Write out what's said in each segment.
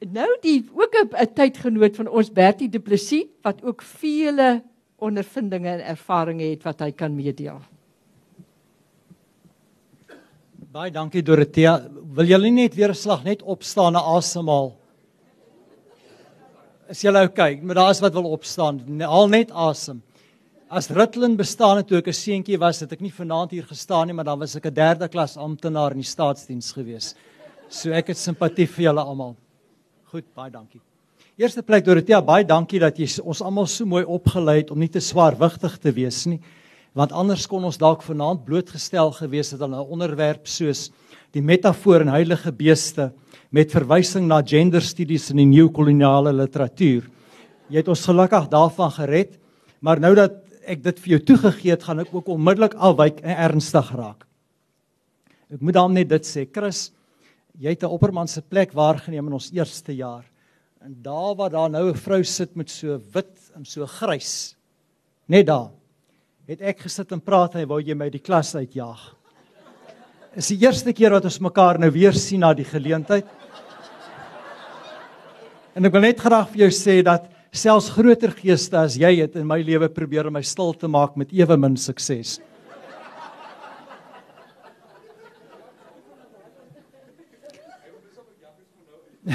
nou die ook 'n tydgenoot van ons Bertie Du Plessis wat ook vele ondervindinge en ervarings het wat hy kan meedeel. Baie dankie Dorothea. Wil julle net weer 'n slag net opstaan en asemhaal? Is julle oukei? Okay? Maar daar is wat wil opstaan. Haal net asem. As Rutland bestaan het toe ek 'n seentjie was, het ek nie vanaand hier gestaan nie, maar dan was ek 'n derde klas amptenaar in die staatsdiens gewees. So ek het simpatie vir julle almal. Goed, baie dankie. Eerste plek Dorothea, baie dankie dat jy ons almal so mooi opgelei het om nie te swaarwigtig te wees nie, want anders kon ons dalk vanaand blootgestel gewees het aan 'n onderwerp soos die metafoor en heilige beeste met verwysing na genderstudies in die neokoloniale literatuur. Jy het ons gelukkig daarvan gered, maar nou dat ek dit vir jou toegegee het, gaan ek ook onmiddellik afwyk en ernstig raak. Ek moet dan net dit sê, Chris, jy het 'n opperman se plek waargeneem in ons eerste jaar. En daar waar daar nou 'n vrou sit met so wit en so grys, net daar, het ek gesit en praat en hy wou jy my die klas uitjaag. Is die eerste keer wat ons mekaar nou weer sien na die geleentheid. En ek wil net graag vir jou sê dat selfs groter geeste as jy het in my lewe probeer om my stil te maak met ewe min sukses.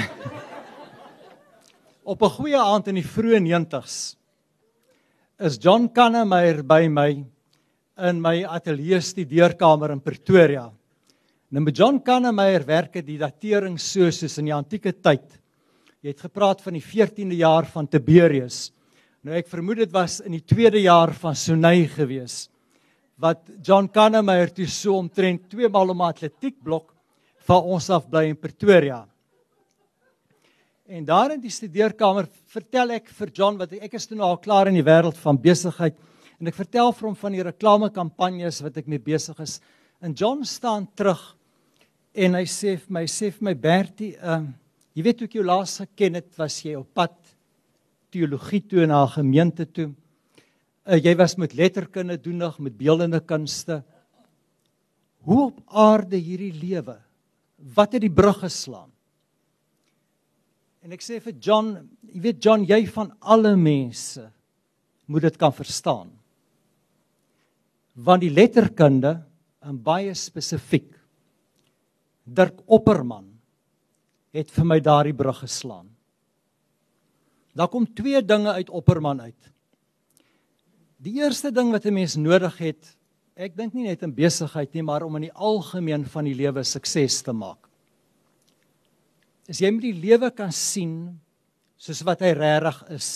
Op 'n goeie aand in die vroeë 90's is John Kannemeyer by my in my ateljee studeerkamer in Pretoria. Nou met John Kannemeyer werk dit die datering soos in die antieke tyd. Jy het gepraat van die 14de jaar van Tiberius. Nou ek vermoed dit was in die 2de jaar van Sunay gewees wat John Kahnemeyer toe so omtrent twee maal om atletiekblok van ons af bly in Pretoria. En daar in die studeerkamer vertel ek vir John wat ek is toe nou al klaar in die wêreld van besigheid en ek vertel vir hom van die reklamekampanjes wat ek mee besig is. En John staan terug en hy sê vir my sê vir my Bertie, ehm uh, Jy weet hoe ek jou laas geken het, was jy op pad teologie toe na 'n gemeente toe. Uh, jy was met letterkunde doenig, met beeldende kunste. Hoe op aarde hierdie lewe? Wat het die brug geslaan? En ek sê vir John, jy weet John, jy van alle mense moet dit kan verstaan. Want die letterkunde en baie spesifiek Dirk Opperman het vir my daardie brug geslaan. Daar kom twee dinge uit Opperman uit. Die eerste ding wat 'n mens nodig het, ek dink nie net in besigheid nie, maar om in die algemeen van die lewe sukses te maak. Is jy met die lewe kan sien soos wat hy regtig is.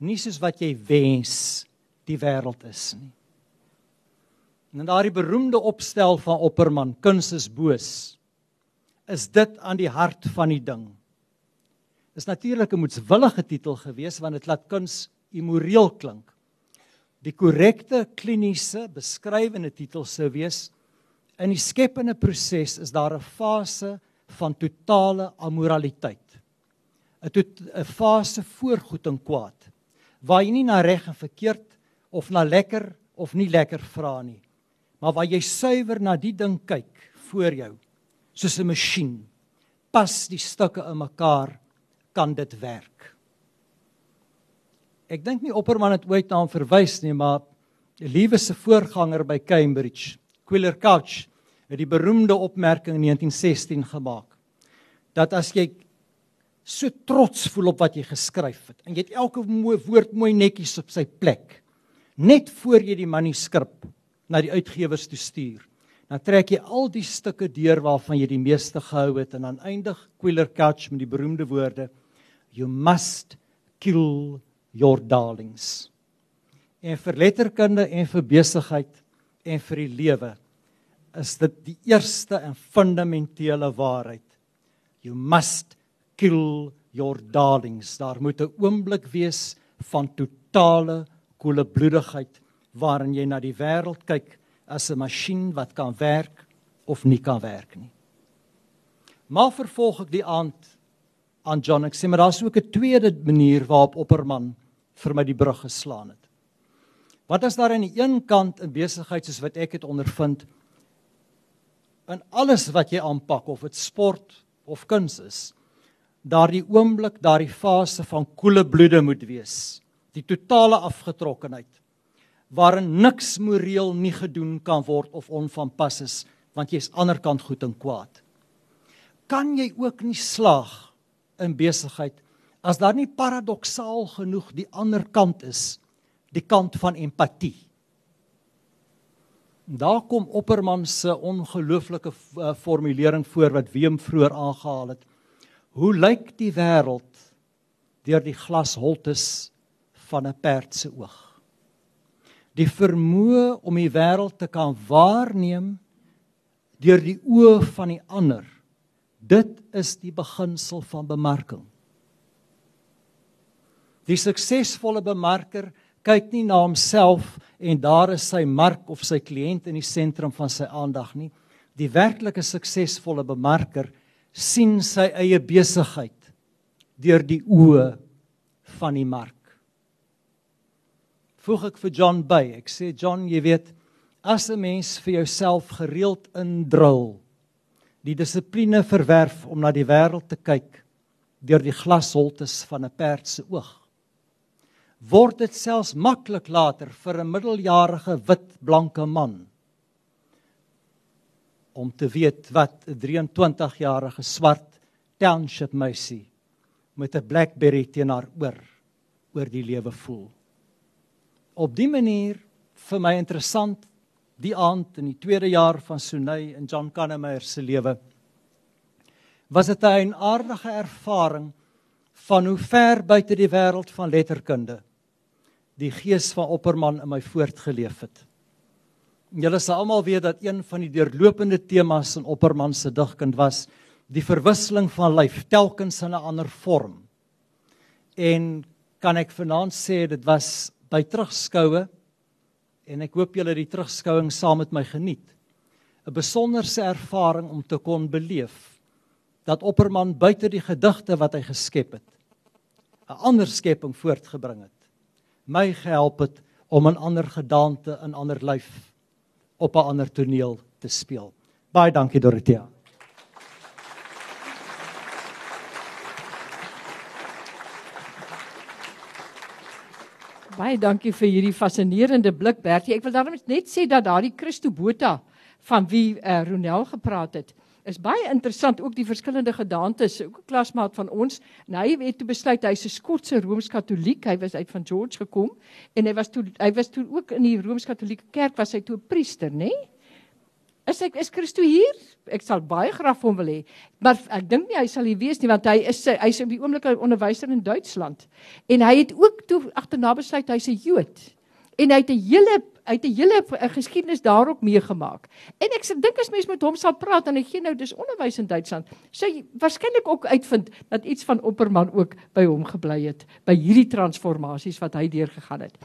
Nie soos wat jy wens die wêreld is nie. En daardie beroemde opstel van Opperman, kuns is boos is dit aan die hart van die ding. Dis natuurlik 'n moetswillige titel gewees want dit laat kuns immoreel klink. Die korrekte kliniese beskrywende titel sou wees in die skepende proses is daar 'n fase van totale amoraliteit. 'n 'n fase voor goed en kwaad waar jy nie na reg en verkeerd of na lekker of nie lekker vra nie, maar waar jy suiwer na die ding kyk voor jou soos 'n masjien. Pas die stukke in mekaar, kan dit werk. Ek dink nie Opperman het ooit na hom verwys nie, maar die liewe se voorganger by Cambridge, Quiller Couch, het die beroemde opmerking in 1916 gemaak dat as jy so trots voel op wat jy geskryf het en jy het elke mooi woord mooi netjies op sy plek net voor jy die manuskrip na die uitgewers toe stuur dan trek jy al die stukke deur waarvan jy die meeste gehou het en dan eindig Quiller Couch met die beroemde woorde you must kill your darlings. En vir letterkunde en vir besigheid en vir die lewe is dit die eerste en fundamentele waarheid. You must kill your darlings. Daar moet 'n oomblik wees van totale koelbloedigheid waarin jy na die wêreld kyk as 'n masjien wat kan werk of nie kan werk nie. Maar vervolg ek die aand aan John ek sê maar daar's ook 'n tweede manier waarop Opperman vir my die brug geslaan het. Wat as daar aan die een kant in besigheid soos wat ek het ondervind in alles wat jy aanpak of dit sport of kuns is, daardie oomblik, daardie fase van koele bloede moet wees. Die totale afgetrokkenheid waarin niks moreel nie gedoen kan word of onvanpas is want jy's aanderkant goed en kwaad. Kan jy ook nie slaag in besigheid as daar nie paradoksaal genoeg die ander kant is, die kant van empatie. Daar kom Opperman se ongelooflike uh, formulering voor wat Wiem vroeër aangehaal het. Hoe lyk die wêreld deur die glasholtes van 'n perd se oog? Die vermoë om die wêreld te kan waarneem deur die oë van die ander. Dit is die beginsel van bemarking. Die suksesvolle bemarker kyk nie na homself en daar is sy mark of sy kliënt in die sentrum van sy aandag nie. Die werklike suksesvolle bemarker sien sy eie besigheid deur die oë van die mark. Voeg ek vir John by. Ek sê John, jy weet, as 'n mens vir jouself gereeld indrul, die dissipline verwerf om na die wêreld te kyk deur die glasholtes van 'n perd se oog word dit selfs maklik later vir 'n middeljarige wit blanke man om te weet wat 'n 23-jarige swart township meisie met 'n blackberry teen haar oor oor die lewe voel. Op die manier vir my interessant die aand in die tweede jaar van Sunay en John Kannemeyer se lewe was dit 'n aardige ervaring van hoe ver buite die wêreld van letterkunde die gees van Opperman in my voortgeleef het. Julle sal almal weet dat een van die deurlopende temas in Opperman se digkuns was die verwisseling van lyf telkens in 'n ander vorm. En kan ek vanaand sê dit was by terugskoue en ek hoop julle die terugskouing saam met my geniet. 'n Besonderse ervaring om te kon beleef dat Opperman buite die gedigte wat hy geskep het 'n ander skepping voortgebring het my gehelp het om 'n ander gedagte in ander lyf op 'n ander toneel te speel. Baie dankie Dorothea. Baie dankie vir hierdie fascinerende blik Bertie. Ek wil daarom net sê dat daardie Christo Botha van wie uh, Ronel gepraat het, is baie interessant ook die verskillende gedaantes. Ook 'n klasmaat van ons, nou hy het toe besluit hy's 'n Skotse Rooms-Katoliek. Hy was uit van George gekom en hy was toe hy was toe ook in die Rooms-Katolieke kerk was hy toe 'n priester, nê? Nee? Is ek is Christo hier? Ek sal baie graag hom wil hê. Maar ek dink nie hy sal hier wees nie want hy is hy's op die oomblik 'n onderwyser in Duitsland. En hy het ook toe agterna besluit hy's 'n Jood. En hy het 'n hele het 'n hele geskiedenis daarop meegemaak. En ek dink as mens met hom sal praat en hy gee nou dis onderwys in Duitsland, sou jy waarskynlik ook uitvind dat iets van Opperman ook by hom gebly het by hierdie transformasies wat hy deurgegaan het.